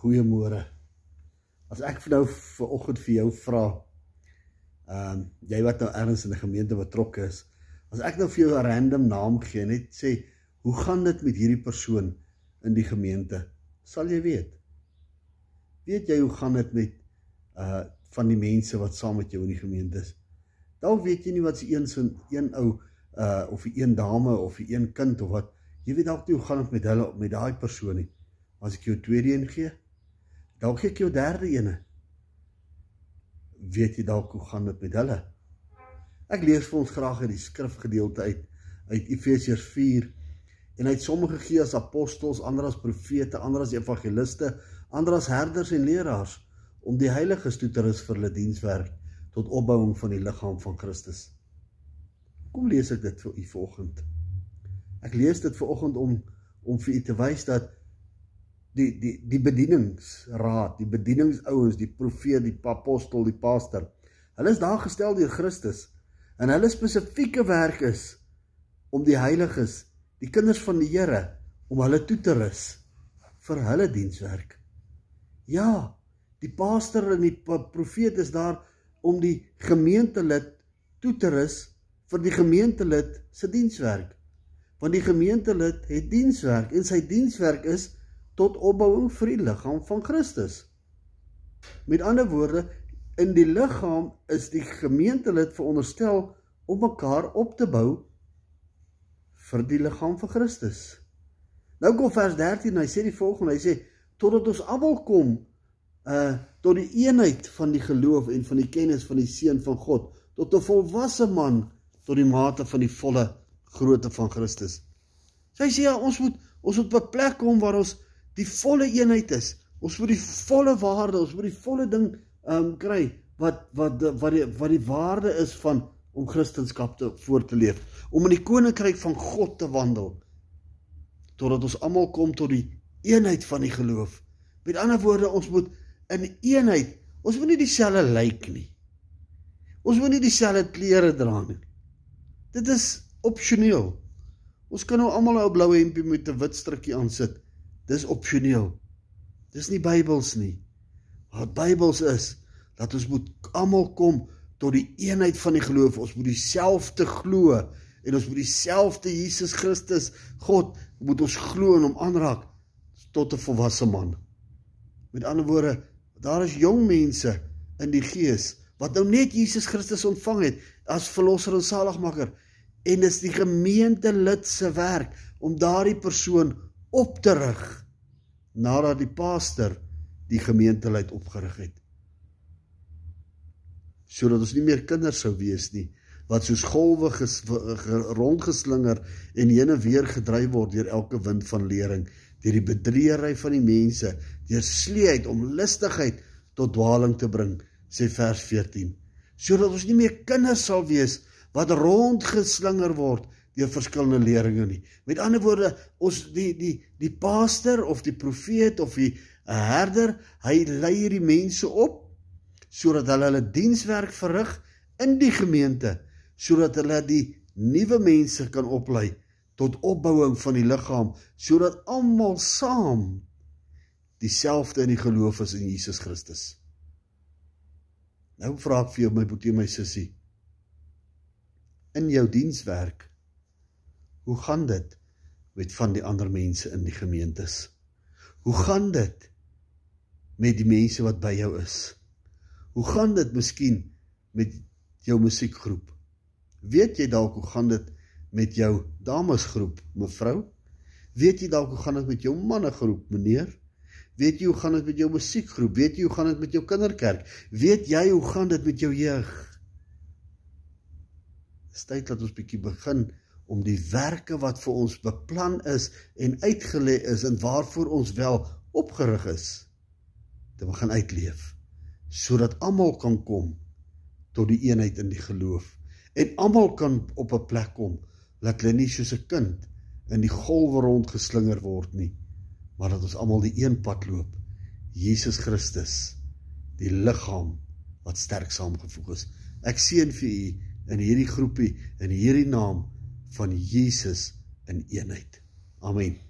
Goeiemôre. As ek nou vir oggend vir jou vra, ehm um, jy wat nou ergens in 'n gemeente betrokke is, as ek nou vir jou 'n random naam gee, net sê, "Hoe gaan dit met hierdie persoon in die gemeente?" sal jy weet. Weet jy hoe gaan dit met uh van die mense wat saam met jou in die gemeente is? Dalk weet jy nie wat se een so een ou uh of 'n een dame of 'n een kind of wat jy weet dalk hoe gaan dit met hulle met daai persoon nie. As ek jou tweede een gee, dalk gee ek jou derde ene. Weet jy dalk hoe gaan dit met hulle? Ek lees vir ons graag uit die skrifgedeelte uit uit Efesiërs 4 en hy het sommige gegee as apostels, ander as profete, ander as evangeliste, ander as herders en leraars om die heiliges toe te rus vir hulle dienswerk tot opbouing van die liggaam van Christus. Kom lees ek dit vir u vanoggend. Ek lees dit vanoggend om om vir u te wys dat die die die bedieningsraad, die bedieningsouens, die profeet, die apostel, die pastor. Hulle is daar gestel deur Christus en hulle spesifieke werk is om die heiliges, die kinders van die Here, om hulle toe te rus vir hulle dienswerk. Ja, die pastor en die profeet is daar om die gemeentelid toe te rus vir die gemeentelid se dienswerk. Want die gemeentelid het dienswerk en sy dienswerk is tot opbouing vir die liggaam van Christus. Met ander woorde, in die liggaam is die gemeentelid veronderstel om mekaar op te bou vir die liggaam van Christus. Nou kom vers 13, hy sê die volgende, hy sê totdat ons almal kom uh tot die eenheid van die geloof en van die kennis van die seun van God, tot 'n volwasse man tot die mate van die volle grootte van Christus. So hy sê ja, ons moet ons moet op 'n plek kom waar ons die volle eenheid is. Ons moet die volle waarde, ons moet die volle ding ehm um, kry wat wat wat die wat die waarde is van om Christendom te voort te leef, om in die koninkryk van God te wandel totdat ons almal kom tot die eenheid van die geloof. Met ander woorde, ons moet in eenheid, ons moet nie dieselfde lyk nie. Ons moet nie dieselfde klere dra nie. Dit is opsioneel. Ons kan nou almal 'n blou hempie met 'n wit strikkie aan sit. Dis opsioneel. Dis nie Bybels nie. Wat Bybels is, dat ons moet almal kom tot die eenheid van die geloof. Ons moet dieselfde glo en ons moet dieselfde Jesus Christus God moet ons glo en hom aanraak tot 'n volwasse man. Met ander woorde, daar is jong mense in die gees wat nou net Jesus Christus ontvang het as verlosser en saligmaker en dis die gemeente lid se werk om daardie persoon op te rig nadat die pastor die gemeentelid opgerig het. Sodat ons nie meer kinders sou wees nie wat soos golwe rondgeslinger en heen en weer gedryf word deur elke wind van lering, deur die bedriegery van die mense, deur sleeheid om lustigheid tot dwaling te bring, sê vers 14. Sodat ons nie meer kinders sal wees wat rondgeslinger word deur verskillende leringe nie. Met ander woorde, ons die die die pastor of die profeet of die herder, hy lei hierdie mense op sodat hulle hulle dienswerk verrig in die gemeente, sodat hulle die nuwe mense kan oplei tot opbouing van die liggaam, sodat almal saam dieselfde in die geloof is in Jesus Christus. Nou vra ek vir jou my boetie my sussie in jou dienswerk Hoe gaan dit met van die ander mense in die gemeentes? Hoe gaan dit met die mense wat by jou is? Hoe gaan dit miskien met jou musiekgroep? Weet jy dalk hoe gaan dit met jou damesgroep, mevrou? Weet jy dalk hoe gaan dit met jou mannegroep, meneer? Weet jy hoe gaan dit met jou musiekgroep? Weet jy hoe gaan dit met jou kinderkerk? Weet jy hoe gaan dit met jou jeug? Dis tyd dat ons bietjie begin om die werke wat vir ons beplan is en uitgelê is en waarvoor ons wel opgerig is te begin uitleef sodat almal kan kom tot die eenheid in die geloof en almal kan op 'n plek kom dat hulle nie soos 'n kind in die golwe rond geslinger word nie maar dat ons almal die een pad loop Jesus Christus die liggaam wat sterk saamgevoeg is. Ek seën vir u in hierdie groepie in hierdie naam van Jesus in eenheid. Amen.